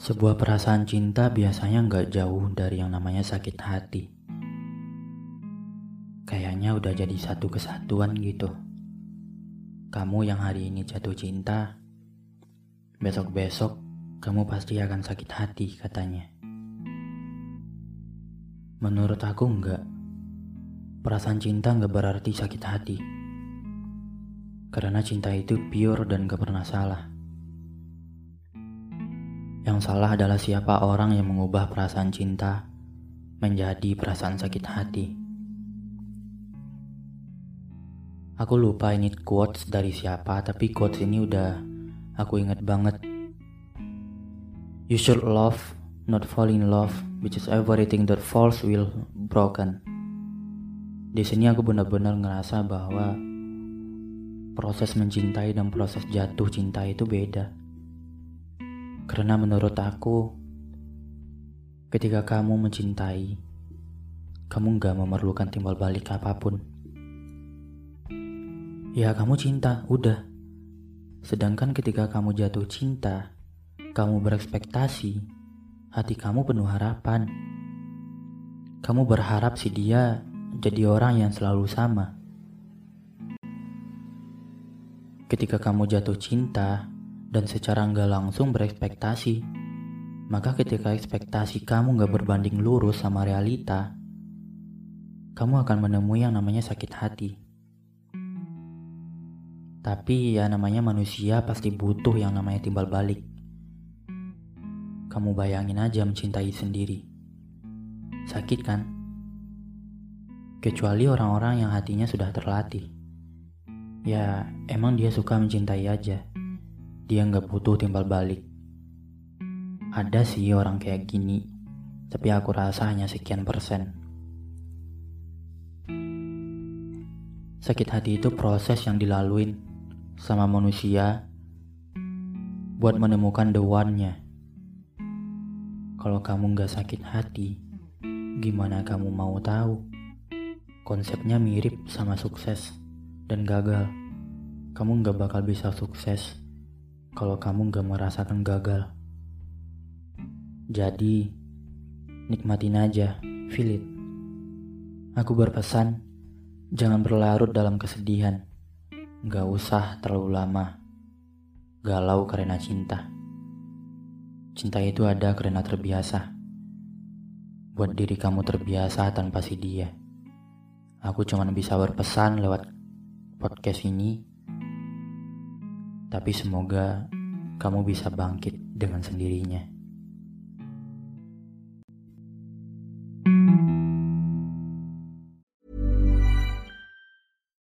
Sebuah perasaan cinta biasanya nggak jauh dari yang namanya sakit hati. Kayaknya udah jadi satu kesatuan gitu. Kamu yang hari ini jatuh cinta, besok-besok kamu pasti akan sakit hati katanya. Menurut aku enggak. Perasaan cinta nggak berarti sakit hati. Karena cinta itu pure dan gak pernah salah. Yang salah adalah siapa orang yang mengubah perasaan cinta menjadi perasaan sakit hati. Aku lupa ini quotes dari siapa, tapi quotes ini udah aku inget banget. You should love, not fall in love, is everything that falls will broken. Di sini aku benar-benar ngerasa bahwa proses mencintai dan proses jatuh cinta itu beda. Karena menurut aku, ketika kamu mencintai, kamu gak memerlukan timbal balik apa pun. Ya kamu cinta, udah. Sedangkan ketika kamu jatuh cinta, kamu berekspektasi, hati kamu penuh harapan. Kamu berharap si dia jadi orang yang selalu sama. Ketika kamu jatuh cinta dan secara nggak langsung berekspektasi, maka ketika ekspektasi kamu nggak berbanding lurus sama realita, kamu akan menemui yang namanya sakit hati. Tapi ya namanya manusia pasti butuh yang namanya timbal balik. Kamu bayangin aja mencintai sendiri. Sakit kan? Kecuali orang-orang yang hatinya sudah terlatih. Ya, emang dia suka mencintai aja. Dia nggak butuh timbal balik. Ada sih orang kayak gini, tapi aku rasa hanya sekian persen. Sakit hati itu proses yang dilaluin sama manusia buat menemukan the one-nya. Kalau kamu nggak sakit hati, gimana kamu mau tahu? Konsepnya mirip sama sukses dan gagal. Kamu nggak bakal bisa sukses kalau kamu nggak merasakan gagal. Jadi, nikmatin aja, feel it. Aku berpesan, jangan berlarut dalam kesedihan. Gak usah terlalu lama. Galau karena cinta. Cinta itu ada karena terbiasa. Buat diri kamu terbiasa tanpa si dia. Aku cuma bisa berpesan lewat podcast ini. Tapi semoga kamu bisa bangkit dengan sendirinya.